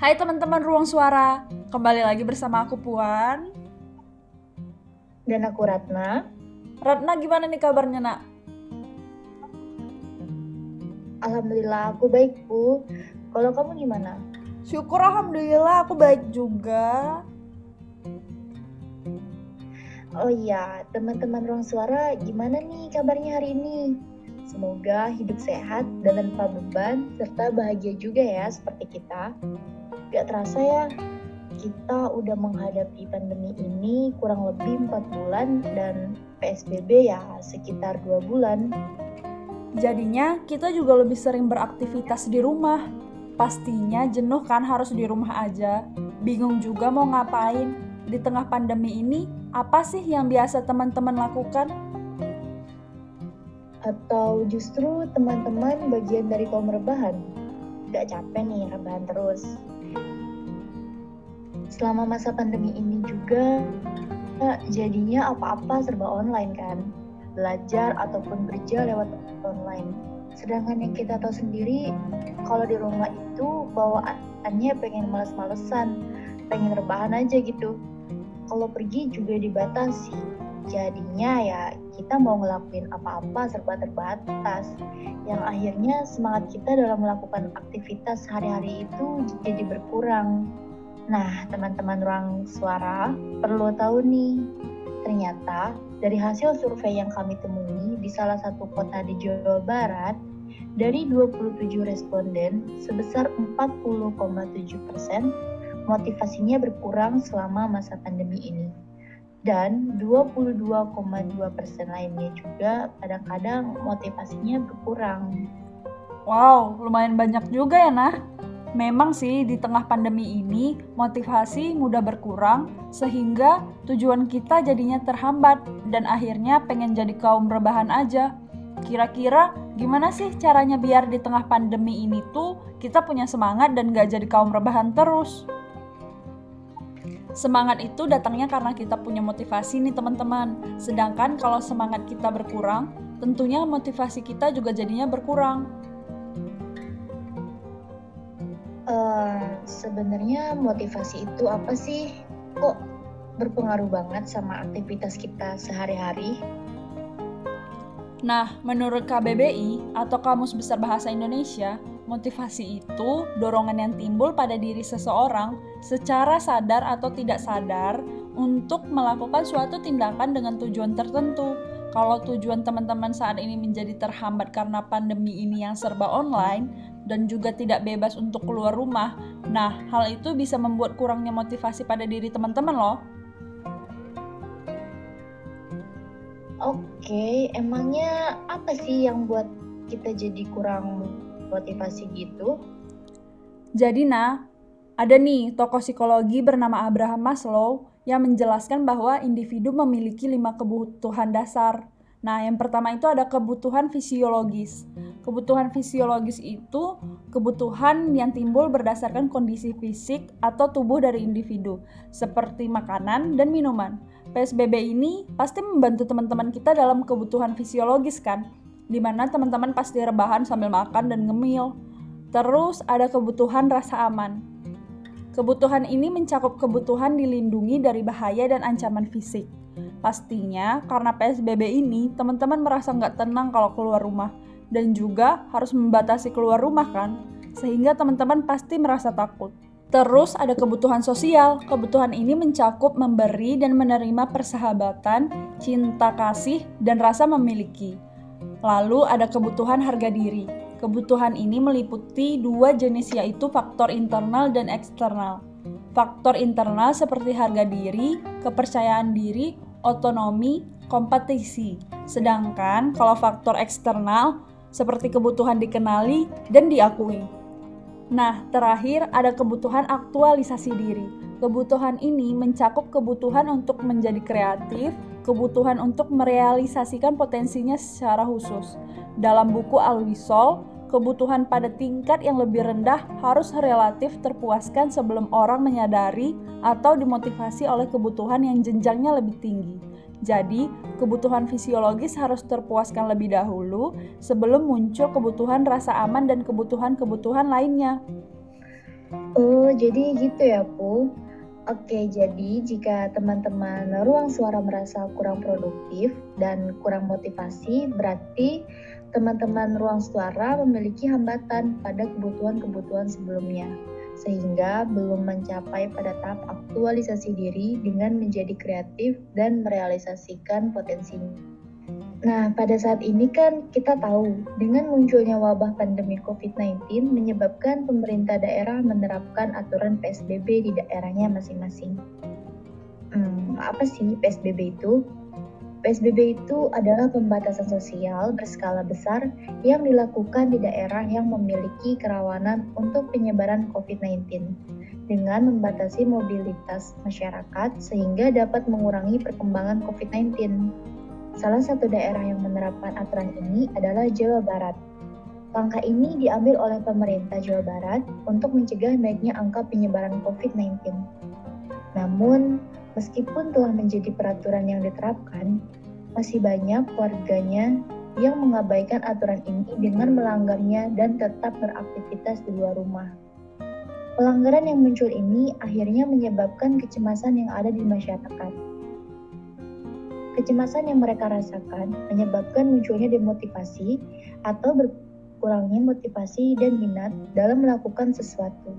Hai teman-teman Ruang Suara, kembali lagi bersama aku Puan. Dan aku Ratna. Ratna gimana nih kabarnya nak? Alhamdulillah aku baik Bu. Kalau kamu gimana? Syukur Alhamdulillah aku baik juga. Oh iya, teman-teman Ruang Suara gimana nih kabarnya hari ini? Semoga hidup sehat dan tanpa beban serta bahagia juga ya seperti kita. Gak terasa ya, kita udah menghadapi pandemi ini kurang lebih 4 bulan dan PSBB ya sekitar 2 bulan. Jadinya kita juga lebih sering beraktivitas di rumah. Pastinya jenuh kan harus di rumah aja. Bingung juga mau ngapain. Di tengah pandemi ini, apa sih yang biasa teman-teman lakukan? Atau justru teman-teman bagian dari kaum rebahan? Gak capek nih rebahan terus. Selama masa pandemi ini juga jadinya apa-apa serba online kan? Belajar ataupun kerja lewat online. Sedangkan yang kita tahu sendiri kalau di rumah itu bawaannya pengen males-malesan pengen rebahan aja gitu. Kalau pergi juga dibatasi. Jadinya ya kita mau ngelakuin apa-apa serba terbatas yang akhirnya semangat kita dalam melakukan aktivitas sehari-hari itu jadi berkurang Nah, teman-teman ruang suara perlu tahu nih, ternyata dari hasil survei yang kami temui di salah satu kota di Jawa Barat, dari 27 responden sebesar 40,7 persen motivasinya berkurang selama masa pandemi ini. Dan 22,2 persen lainnya juga kadang-kadang motivasinya berkurang. Wow, lumayan banyak juga ya, nah. Memang sih di tengah pandemi ini motivasi mudah berkurang sehingga tujuan kita jadinya terhambat dan akhirnya pengen jadi kaum rebahan aja. Kira-kira gimana sih caranya biar di tengah pandemi ini tuh kita punya semangat dan gak jadi kaum rebahan terus? Semangat itu datangnya karena kita punya motivasi nih teman-teman. Sedangkan kalau semangat kita berkurang, tentunya motivasi kita juga jadinya berkurang. Uh, sebenarnya motivasi itu apa sih? Kok berpengaruh banget sama aktivitas kita sehari-hari? Nah, menurut KBBI atau Kamus Besar Bahasa Indonesia, motivasi itu dorongan yang timbul pada diri seseorang secara sadar atau tidak sadar untuk melakukan suatu tindakan dengan tujuan tertentu. Kalau tujuan teman-teman saat ini menjadi terhambat karena pandemi ini yang serba online, dan juga tidak bebas untuk keluar rumah. Nah, hal itu bisa membuat kurangnya motivasi pada diri teman-teman loh. Oke, emangnya apa sih yang buat kita jadi kurang motivasi gitu? Jadi nah, ada nih tokoh psikologi bernama Abraham Maslow yang menjelaskan bahwa individu memiliki lima kebutuhan dasar. Nah, yang pertama itu ada kebutuhan fisiologis. Kebutuhan fisiologis itu kebutuhan yang timbul berdasarkan kondisi fisik atau tubuh dari individu, seperti makanan dan minuman. PSBB ini pasti membantu teman-teman kita dalam kebutuhan fisiologis kan, di mana teman-teman pasti rebahan sambil makan dan ngemil. Terus ada kebutuhan rasa aman. Kebutuhan ini mencakup kebutuhan dilindungi dari bahaya dan ancaman fisik. Pastinya karena PSBB ini teman-teman merasa nggak tenang kalau keluar rumah dan juga harus membatasi keluar rumah kan, sehingga teman-teman pasti merasa takut. Terus ada kebutuhan sosial. Kebutuhan ini mencakup memberi dan menerima persahabatan, cinta kasih, dan rasa memiliki. Lalu ada kebutuhan harga diri. Kebutuhan ini meliputi dua jenis yaitu faktor internal dan eksternal. Faktor internal seperti harga diri, kepercayaan diri, otonomi, kompetisi. Sedangkan kalau faktor eksternal seperti kebutuhan dikenali dan diakui. Nah, terakhir ada kebutuhan aktualisasi diri. Kebutuhan ini mencakup kebutuhan untuk menjadi kreatif, kebutuhan untuk merealisasikan potensinya secara khusus. Dalam buku Alwisol, kebutuhan pada tingkat yang lebih rendah harus relatif terpuaskan sebelum orang menyadari atau dimotivasi oleh kebutuhan yang jenjangnya lebih tinggi. Jadi, kebutuhan fisiologis harus terpuaskan lebih dahulu sebelum muncul kebutuhan rasa aman dan kebutuhan-kebutuhan lainnya. Oh, jadi gitu ya, Pu. Oke, jadi jika teman-teman ruang suara merasa kurang produktif dan kurang motivasi, berarti teman-teman ruang suara memiliki hambatan pada kebutuhan-kebutuhan sebelumnya sehingga belum mencapai pada tahap aktualisasi diri dengan menjadi kreatif dan merealisasikan potensinya. Nah, pada saat ini kan kita tahu dengan munculnya wabah pandemi COVID-19 menyebabkan pemerintah daerah menerapkan aturan PSBB di daerahnya masing-masing. Hmm, apa sih PSBB itu? PSBB itu adalah pembatasan sosial berskala besar yang dilakukan di daerah yang memiliki kerawanan untuk penyebaran COVID-19 dengan membatasi mobilitas masyarakat sehingga dapat mengurangi perkembangan COVID-19. Salah satu daerah yang menerapkan aturan ini adalah Jawa Barat. Langkah ini diambil oleh pemerintah Jawa Barat untuk mencegah naiknya angka penyebaran COVID-19. Namun, Meskipun telah menjadi peraturan yang diterapkan, masih banyak warganya yang mengabaikan aturan ini dengan melanggarnya dan tetap beraktivitas di luar rumah. Pelanggaran yang muncul ini akhirnya menyebabkan kecemasan yang ada di masyarakat. Kecemasan yang mereka rasakan menyebabkan munculnya demotivasi atau berkurangnya motivasi dan minat dalam melakukan sesuatu.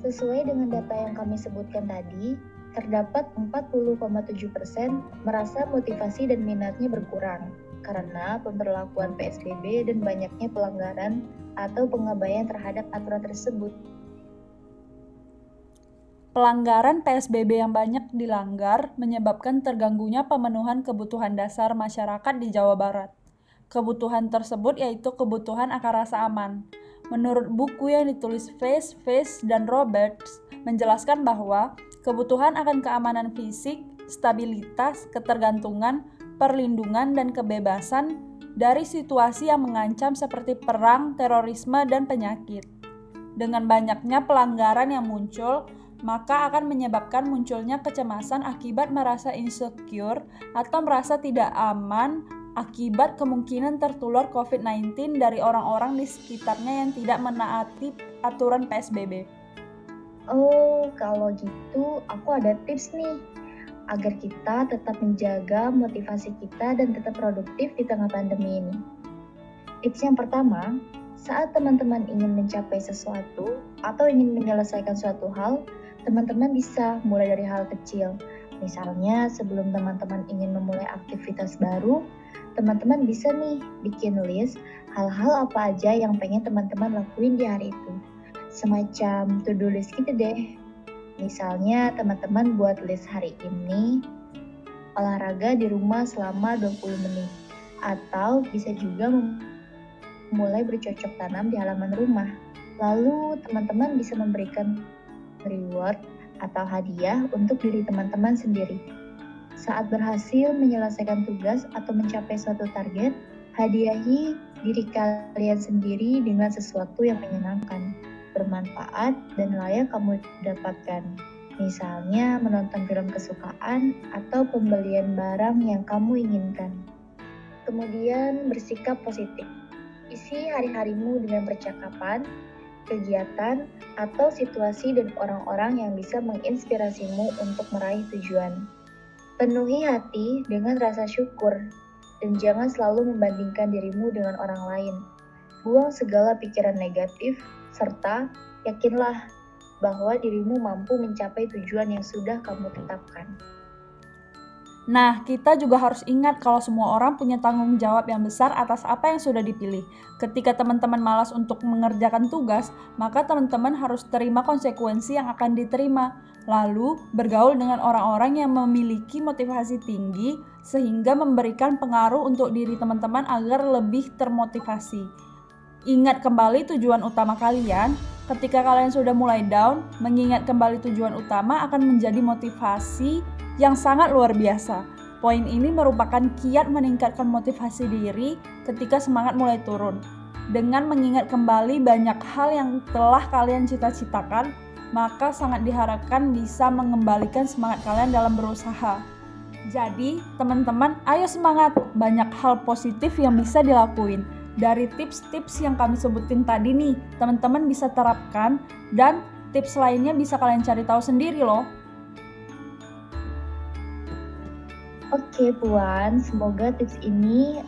Sesuai dengan data yang kami sebutkan tadi, terdapat 40,7% merasa motivasi dan minatnya berkurang karena pemberlakuan PSBB dan banyaknya pelanggaran atau pengabaian terhadap aturan tersebut. Pelanggaran PSBB yang banyak dilanggar menyebabkan terganggunya pemenuhan kebutuhan dasar masyarakat di Jawa Barat. Kebutuhan tersebut yaitu kebutuhan akar rasa aman. Menurut buku yang ditulis Face, Face, dan Roberts, menjelaskan bahwa kebutuhan akan keamanan fisik, stabilitas, ketergantungan, perlindungan, dan kebebasan dari situasi yang mengancam seperti perang, terorisme, dan penyakit. Dengan banyaknya pelanggaran yang muncul, maka akan menyebabkan munculnya kecemasan akibat merasa insecure atau merasa tidak aman akibat kemungkinan tertular COVID-19 dari orang-orang di sekitarnya yang tidak menaati aturan PSBB. Oh, kalau gitu aku ada tips nih agar kita tetap menjaga motivasi kita dan tetap produktif di tengah pandemi ini. Tips yang pertama, saat teman-teman ingin mencapai sesuatu atau ingin menyelesaikan suatu hal, teman-teman bisa mulai dari hal kecil. Misalnya, sebelum teman-teman ingin memulai aktivitas baru, teman-teman bisa nih bikin list hal-hal apa aja yang pengen teman-teman lakuin di hari itu semacam to-do list gitu deh. Misalnya teman-teman buat list hari ini olahraga di rumah selama 20 menit atau bisa juga mulai bercocok tanam di halaman rumah. Lalu teman-teman bisa memberikan reward atau hadiah untuk diri teman-teman sendiri. Saat berhasil menyelesaikan tugas atau mencapai suatu target, hadiahi diri kalian sendiri dengan sesuatu yang menyenangkan bermanfaat, dan layak kamu dapatkan. Misalnya menonton film kesukaan atau pembelian barang yang kamu inginkan. Kemudian bersikap positif. Isi hari-harimu dengan percakapan, kegiatan, atau situasi dan orang-orang yang bisa menginspirasimu untuk meraih tujuan. Penuhi hati dengan rasa syukur dan jangan selalu membandingkan dirimu dengan orang lain. Buang segala pikiran negatif serta yakinlah bahwa dirimu mampu mencapai tujuan yang sudah kamu tetapkan. Nah, kita juga harus ingat kalau semua orang punya tanggung jawab yang besar atas apa yang sudah dipilih. Ketika teman-teman malas untuk mengerjakan tugas, maka teman-teman harus terima konsekuensi yang akan diterima. Lalu, bergaul dengan orang-orang yang memiliki motivasi tinggi sehingga memberikan pengaruh untuk diri teman-teman agar lebih termotivasi. Ingat kembali tujuan utama kalian. Ketika kalian sudah mulai down, mengingat kembali tujuan utama akan menjadi motivasi yang sangat luar biasa. Poin ini merupakan kiat meningkatkan motivasi diri ketika semangat mulai turun. Dengan mengingat kembali banyak hal yang telah kalian cita-citakan, maka sangat diharapkan bisa mengembalikan semangat kalian dalam berusaha. Jadi, teman-teman, ayo semangat. Banyak hal positif yang bisa dilakuin. Dari tips-tips yang kami sebutin tadi nih, teman-teman bisa terapkan dan tips lainnya bisa kalian cari tahu sendiri loh. Oke, Puan, semoga tips ini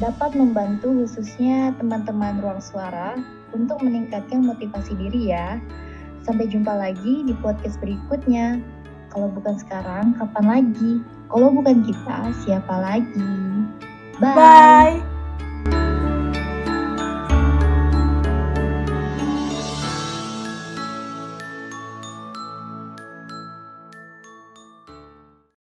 dapat membantu khususnya teman-teman ruang suara untuk meningkatkan motivasi diri ya. Sampai jumpa lagi di podcast berikutnya. Kalau bukan sekarang, kapan lagi? Kalau bukan kita, siapa lagi? Bye. Bye.